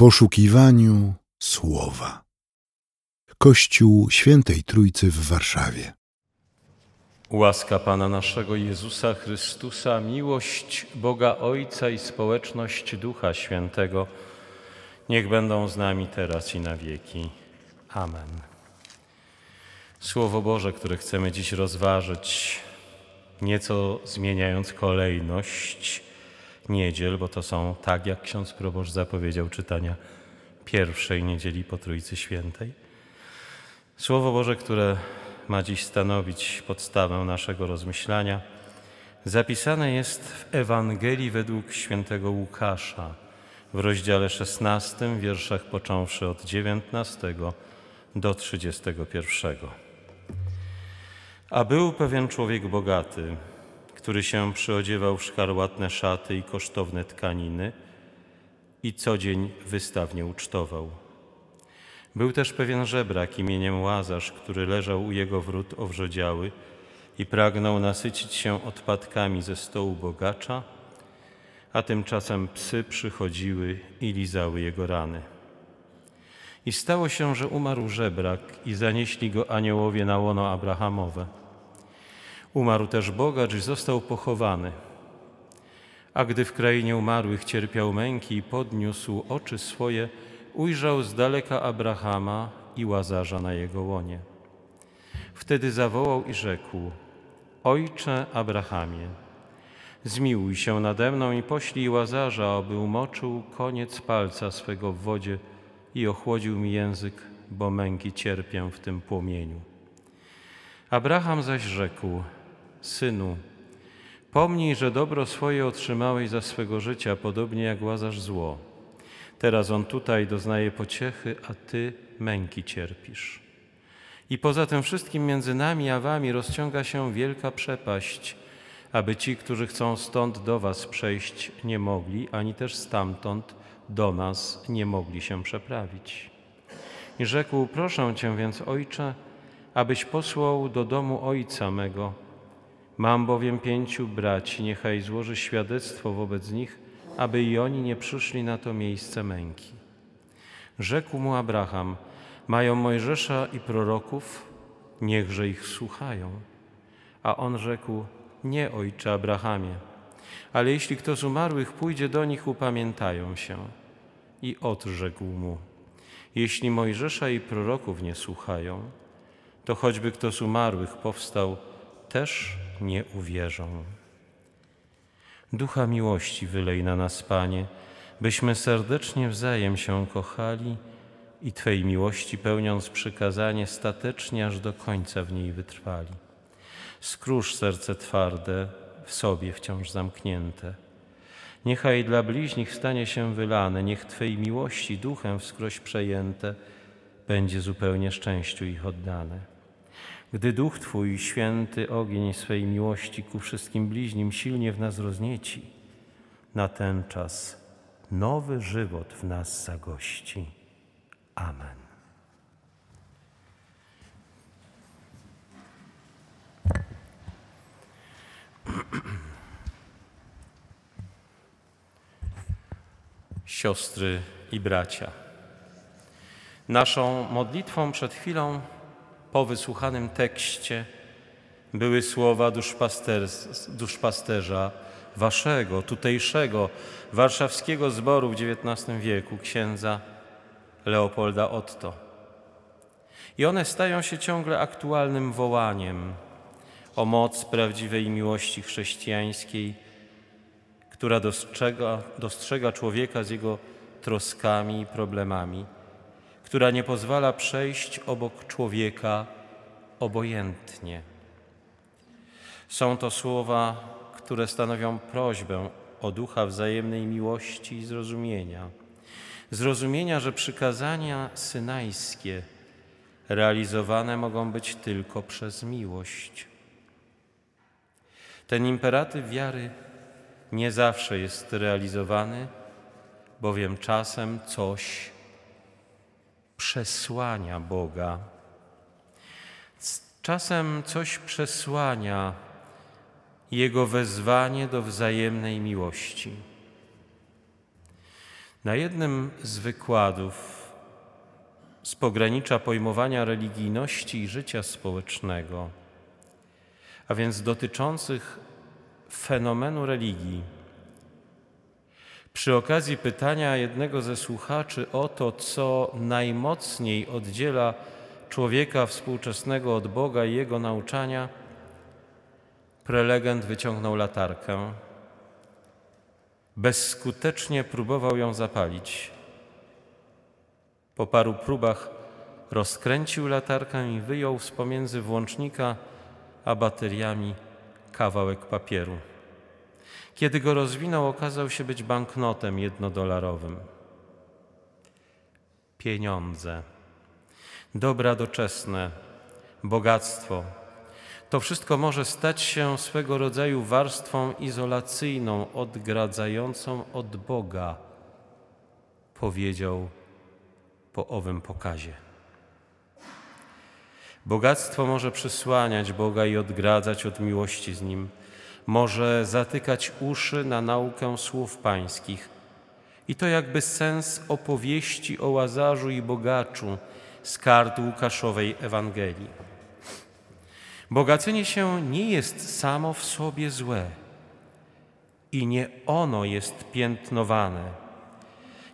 poszukiwaniu słowa. Kościół Świętej Trójcy w Warszawie. Łaska Pana naszego Jezusa Chrystusa, miłość Boga Ojca i społeczność Ducha Świętego niech będą z nami teraz i na wieki. Amen. Słowo Boże, które chcemy dziś rozważyć, nieco zmieniając kolejność niedziel, bo to są, tak jak ksiądz proboszcz zapowiedział, czytania pierwszej niedzieli po Trójcy Świętej. Słowo Boże, które ma dziś stanowić podstawę naszego rozmyślania, zapisane jest w Ewangelii według świętego Łukasza w rozdziale 16, wierszach począwszy od 19 do 31. A był pewien człowiek bogaty, który się przyodziewał w szkarłatne szaty i kosztowne tkaniny i co dzień wystawnie ucztował. Był też pewien żebrak imieniem Łazarz, który leżał u jego wrót owrzodziały i pragnął nasycić się odpadkami ze stołu bogacza, a tymczasem psy przychodziły i lizały jego rany. I stało się, że umarł żebrak i zanieśli go aniołowie na łono Abrahamowe. Umarł też bogacz i został pochowany. A gdy w krainie umarłych cierpiał męki i podniósł oczy swoje, ujrzał z daleka Abrahama i Łazarza na jego łonie. Wtedy zawołał i rzekł: Ojcze Abrahamie, zmiłuj się nade mną i poślij Łazarza, aby umoczył koniec palca swego w wodzie i ochłodził mi język, bo męki cierpię w tym płomieniu. Abraham zaś rzekł: Synu, pomnij, że dobro swoje otrzymałeś za swego życia, podobnie jak Łazarz zło. Teraz on tutaj doznaje pociechy, a ty męki cierpisz. I poza tym wszystkim między nami a wami rozciąga się wielka przepaść, aby ci, którzy chcą stąd do was przejść, nie mogli, ani też stamtąd do nas nie mogli się przeprawić. I rzekł: Proszę cię więc, ojcze, abyś posłał do domu ojca mego. Mam bowiem pięciu braci, niechaj złoży świadectwo wobec nich aby i oni nie przyszli na to miejsce męki. Rzekł mu Abraham: Mają Mojżesza i proroków, niechże ich słuchają. A on rzekł: Nie, ojcze Abrahamie, ale jeśli kto z umarłych pójdzie do nich, upamiętają się. I odrzekł mu: Jeśli Mojżesza i proroków nie słuchają, to choćby kto z umarłych powstał, też nie uwierzą. Ducha miłości wylej na nas, Panie, byśmy serdecznie wzajem się kochali i Twej miłości pełniąc przykazanie statecznie aż do końca w niej wytrwali. Skróż serce twarde, w sobie wciąż zamknięte. Niechaj dla bliźnich stanie się wylane, niech Twej miłości duchem wskroś przejęte będzie zupełnie szczęściu ich oddane. Gdy Duch Twój, święty ogień swej miłości ku wszystkim bliźnim silnie w nas roznieci, na ten czas nowy żywot w nas zagości. Amen. Siostry i bracia, naszą modlitwą przed chwilą po wysłuchanym tekście były słowa duszpasterza waszego, tutejszego, warszawskiego zboru w XIX wieku, księdza Leopolda Otto. I one stają się ciągle aktualnym wołaniem o moc prawdziwej miłości chrześcijańskiej, która dostrzega, dostrzega człowieka z jego troskami i problemami która nie pozwala przejść obok człowieka obojętnie. Są to słowa, które stanowią prośbę o ducha wzajemnej miłości i zrozumienia. Zrozumienia, że przykazania synajskie realizowane mogą być tylko przez miłość. Ten imperatyw wiary nie zawsze jest realizowany, bowiem czasem coś przesłania Boga. Czasem coś przesłania Jego wezwanie do wzajemnej miłości. Na jednym z wykładów z pogranicza pojmowania religijności i życia społecznego, a więc dotyczących fenomenu religii, przy okazji pytania jednego ze słuchaczy o to, co najmocniej oddziela człowieka współczesnego od Boga i jego nauczania, prelegent wyciągnął latarkę. Bezskutecznie próbował ją zapalić. Po paru próbach rozkręcił latarkę i wyjął z pomiędzy włącznika a bateriami kawałek papieru. Kiedy go rozwinął, okazał się być banknotem jednodolarowym. Pieniądze, dobra doczesne, bogactwo. To wszystko może stać się swego rodzaju warstwą izolacyjną, odgradzającą od Boga, powiedział po owym pokazie. Bogactwo może przysłaniać Boga i odgradzać od miłości z Nim może zatykać uszy na naukę słów pańskich. I to jakby sens opowieści o Łazarzu i bogaczu z kart Łukaszowej Ewangelii. Bogacenie się nie jest samo w sobie złe i nie ono jest piętnowane,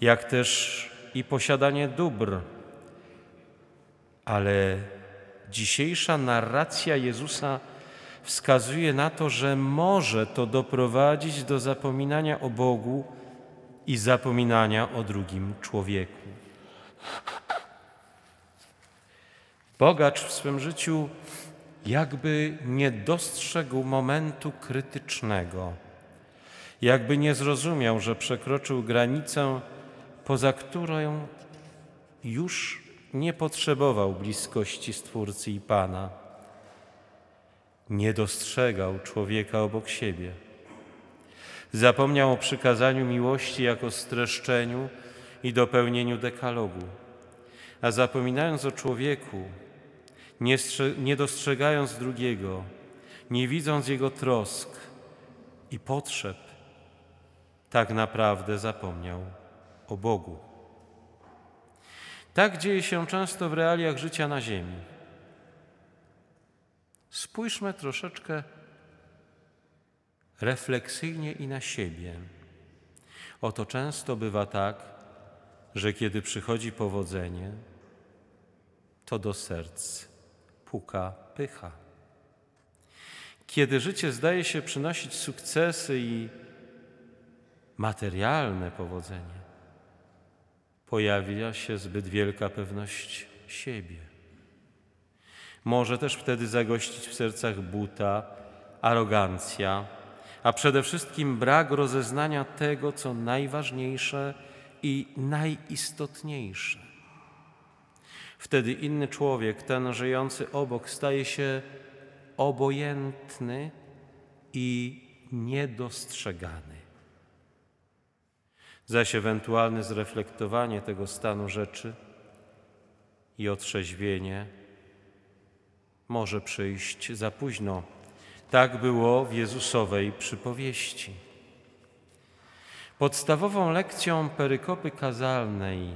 jak też i posiadanie dóbr, ale dzisiejsza narracja Jezusa wskazuje na to, że może to doprowadzić do zapominania o Bogu i zapominania o drugim człowieku. Bogacz w swym życiu jakby nie dostrzegł momentu krytycznego, jakby nie zrozumiał, że przekroczył granicę, poza którą już nie potrzebował bliskości Stwórcy i Pana nie dostrzegał człowieka obok siebie. Zapomniał o przykazaniu miłości jako streszczeniu i dopełnieniu dekalogu. A zapominając o człowieku, nie, nie dostrzegając drugiego, nie widząc jego trosk i potrzeb, tak naprawdę zapomniał o Bogu. Tak dzieje się często w realiach życia na Ziemi. Spójrzmy troszeczkę refleksyjnie i na siebie. Oto często bywa tak, że kiedy przychodzi powodzenie, to do serc puka pycha. Kiedy życie zdaje się przynosić sukcesy i materialne powodzenie, pojawia się zbyt wielka pewność siebie. Może też wtedy zagościć w sercach buta, arogancja, a przede wszystkim brak rozeznania tego, co najważniejsze i najistotniejsze. Wtedy inny człowiek, ten żyjący obok, staje się obojętny i niedostrzegany. Zaś ewentualne zreflektowanie tego stanu rzeczy i otrzeźwienie może przyjść za późno. Tak było w Jezusowej przypowieści. Podstawową lekcją perykopy kazalnej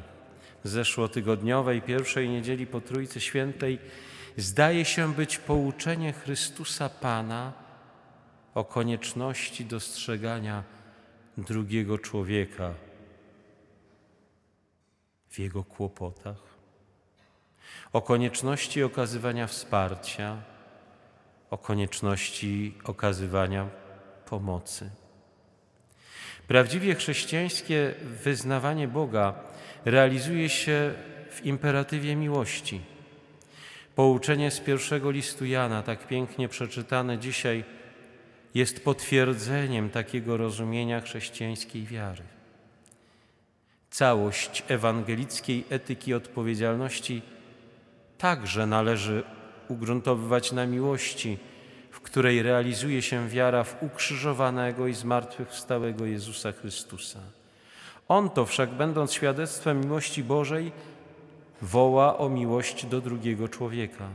zeszłotygodniowej pierwszej niedzieli po Trójcy Świętej zdaje się być pouczenie Chrystusa Pana o konieczności dostrzegania drugiego człowieka w jego kłopotach, o konieczności okazywania wsparcia, o konieczności okazywania pomocy. Prawdziwie chrześcijańskie wyznawanie Boga realizuje się w imperatywie miłości. Pouczenie z pierwszego listu Jana, tak pięknie przeczytane dzisiaj, jest potwierdzeniem takiego rozumienia chrześcijańskiej wiary. Całość ewangelickiej etyki odpowiedzialności także należy ugruntowywać na miłości, w której realizuje się wiara w ukrzyżowanego i zmartwychwstałego Jezusa Chrystusa. On to wszak, będąc świadectwem miłości Bożej, woła o miłość do drugiego człowieka.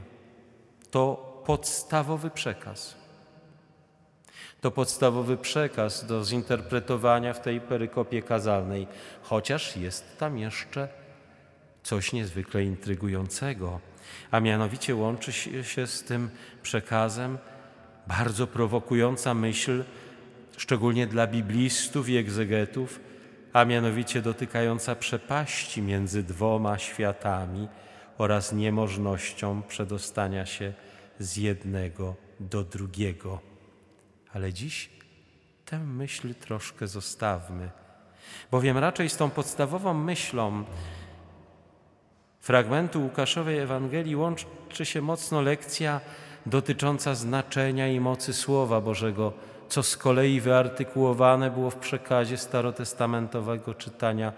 To podstawowy przekaz. To podstawowy przekaz do zinterpretowania w tej perykopie kazalnej, chociaż jest tam jeszcze coś niezwykle intrygującego, a mianowicie łączy się z tym przekazem bardzo prowokująca myśl, szczególnie dla biblistów i egzegetów, a mianowicie dotykająca przepaści między dwoma światami oraz niemożnością przedostania się z jednego do drugiego. Ale dziś tę myśl troszkę zostawmy, bowiem raczej z tą podstawową myślą fragmentu Łukaszowej Ewangelii łączy się mocno lekcja dotycząca znaczenia i mocy Słowa Bożego, co z kolei wyartykułowane było w przekazie starotestamentowego czytania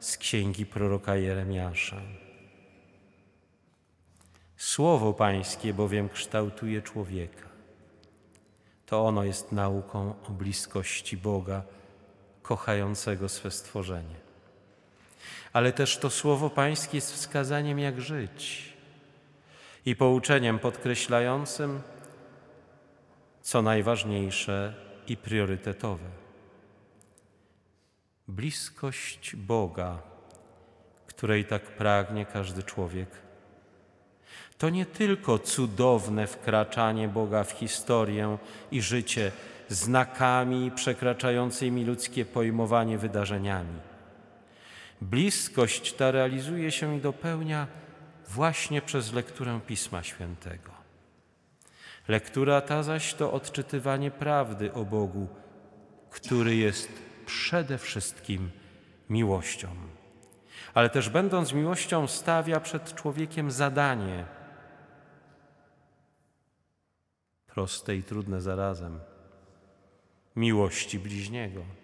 z księgi proroka Jeremiasza. Słowo Pańskie bowiem kształtuje człowieka. To ono jest nauką o bliskości Boga, kochającego swe stworzenie. Ale też to Słowo Pańskie jest wskazaniem, jak żyć i pouczeniem podkreślającym, co najważniejsze i priorytetowe. Bliskość Boga, której tak pragnie każdy człowiek. To nie tylko cudowne wkraczanie Boga w historię i życie znakami przekraczającymi ludzkie pojmowanie wydarzeniami. Bliskość ta realizuje się i dopełnia właśnie przez lekturę Pisma Świętego. Lektura ta zaś to odczytywanie prawdy o Bogu, który jest przede wszystkim miłością. Ale też będąc miłością stawia przed człowiekiem zadanie, proste i trudne zarazem, miłości bliźniego.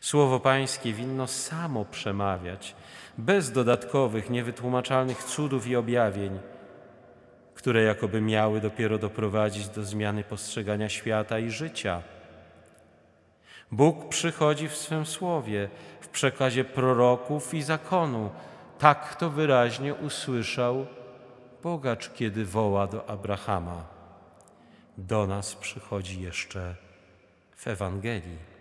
Słowo Pańskie winno samo przemawiać, bez dodatkowych, niewytłumaczalnych cudów i objawień, które jakoby miały dopiero doprowadzić do zmiany postrzegania świata i życia. Bóg przychodzi w swym słowie, w przekazie proroków i zakonu. Tak to wyraźnie usłyszał bogacz, kiedy woła do Abrahama. Do nas przychodzi jeszcze w Ewangelii.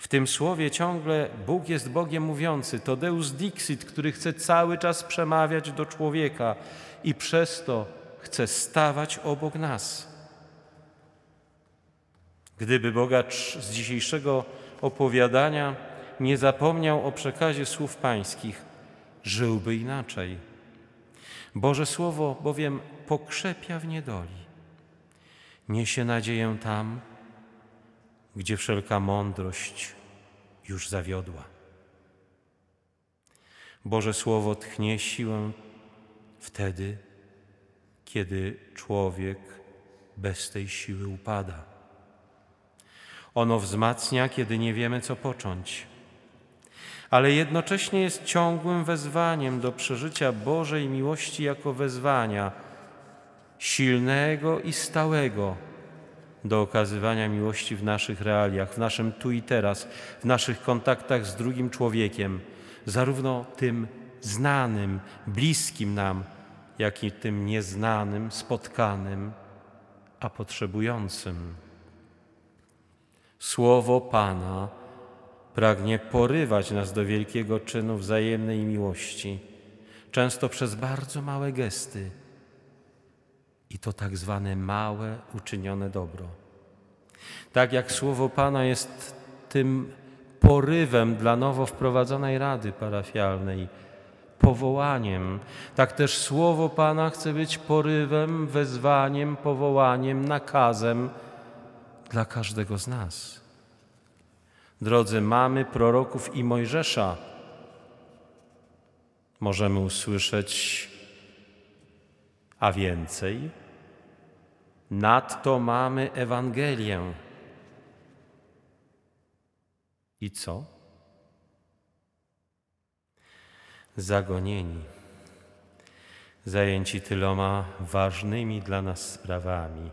W tym słowie ciągle Bóg jest Bogiem mówiący. To Deus Dixit, który chce cały czas przemawiać do człowieka i przez to chce stawać obok nas. Gdyby bogacz z dzisiejszego opowiadania nie zapomniał o przekazie słów pańskich, żyłby inaczej. Boże Słowo bowiem pokrzepia w niedoli. Niesie nadzieję tam, gdzie wszelka mądrość już zawiodła. Boże Słowo tchnie siłę wtedy, kiedy człowiek bez tej siły upada. Ono wzmacnia, kiedy nie wiemy, co począć, ale jednocześnie jest ciągłym wezwaniem do przeżycia Bożej miłości jako wezwania silnego i stałego do okazywania miłości w naszych realiach, w naszym tu i teraz, w naszych kontaktach z drugim człowiekiem, zarówno tym znanym, bliskim nam, jak i tym nieznanym, spotkanym, a potrzebującym. Słowo Pana pragnie porywać nas do wielkiego czynu wzajemnej miłości, często przez bardzo małe gesty i to tak zwane małe, uczynione dobro. Tak jak Słowo Pana jest tym porywem dla nowo wprowadzonej rady parafialnej, powołaniem. Tak też słowo Pana chce być porywem, wezwaniem, powołaniem, nakazem dla każdego z nas. Drodzy mamy proroków i Mojżesza, możemy usłyszeć, a więcej, nadto mamy Ewangelię. I co? zagonieni, zajęci tyloma ważnymi dla nas sprawami,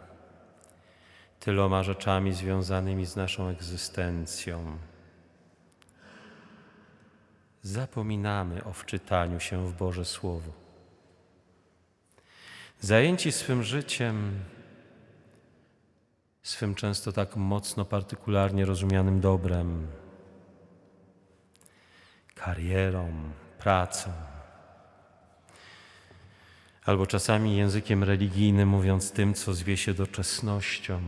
tyloma rzeczami związanymi z naszą egzystencją. Zapominamy o wczytaniu się w Boże Słowo. Zajęci swym życiem, swym często tak mocno partykularnie rozumianym dobrem, karierą, pracą, albo czasami językiem religijnym mówiąc tym, co zwie się doczesnością.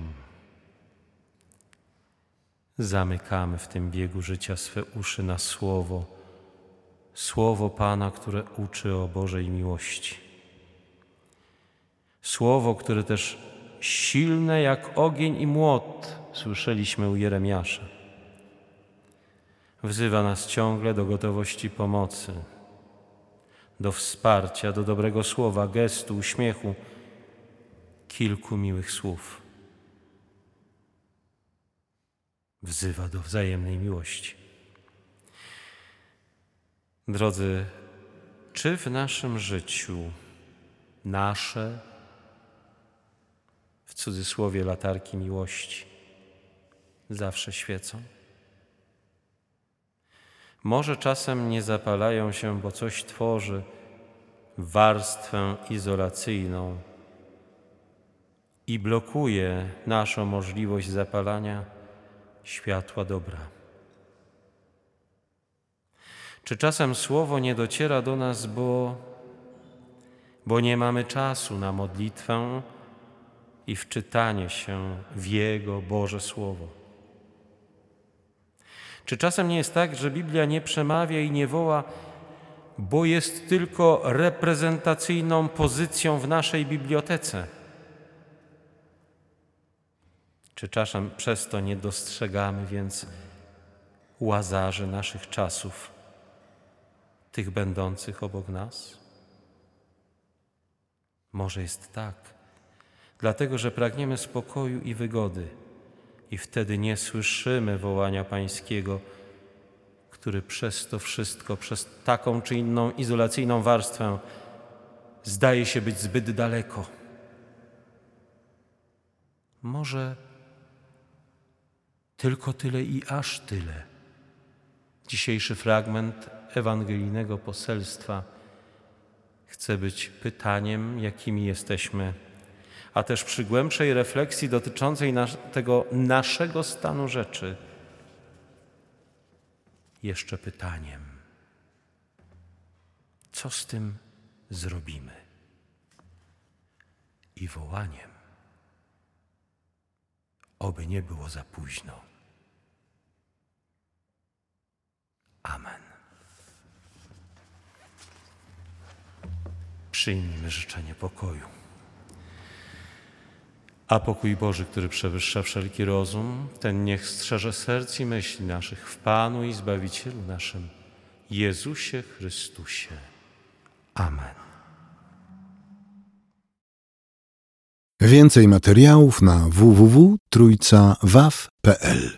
Zamykamy w tym biegu życia swe uszy na słowo, słowo Pana, które uczy o Bożej miłości. Słowo, które też silne jak ogień i młot, słyszeliśmy u Jeremiasza. Wzywa nas ciągle do gotowości pomocy, do wsparcia, do dobrego słowa, gestu, uśmiechu, kilku miłych słów. Wzywa do wzajemnej miłości. Drodzy, czy w naszym życiu nasze, cudzysłowie latarki miłości, zawsze świecą? Może czasem nie zapalają się, bo coś tworzy warstwę izolacyjną i blokuje naszą możliwość zapalania światła dobra. Czy czasem słowo nie dociera do nas, bo, bo nie mamy czasu na modlitwę i wczytanie się w Jego Boże Słowo? Czy czasem nie jest tak, że Biblia nie przemawia i nie woła, bo jest tylko reprezentacyjną pozycją w naszej bibliotece? Czy czasem przez to nie dostrzegamy więc łazarzy naszych czasów, tych będących obok nas? Może jest tak, dlatego że pragniemy spokoju i wygody i wtedy nie słyszymy wołania Pańskiego, który przez to wszystko, przez taką czy inną izolacyjną warstwę zdaje się być zbyt daleko. Może tylko tyle i aż tyle. Dzisiejszy fragment ewangelijnego poselstwa chce być pytaniem, jakimi jesteśmy a też przy głębszej refleksji dotyczącej nas, tego naszego stanu rzeczy, jeszcze pytaniem: co z tym zrobimy? I wołaniem: oby nie było za późno. Amen. Przyjmijmy życzenie pokoju. A pokój Boży, który przewyższa wszelki rozum, ten niech strzeże serc i myśli naszych w Panu i Zbawicielu naszym, Jezusie Chrystusie. Amen. Więcej materiałów na www.trójcawaw.pl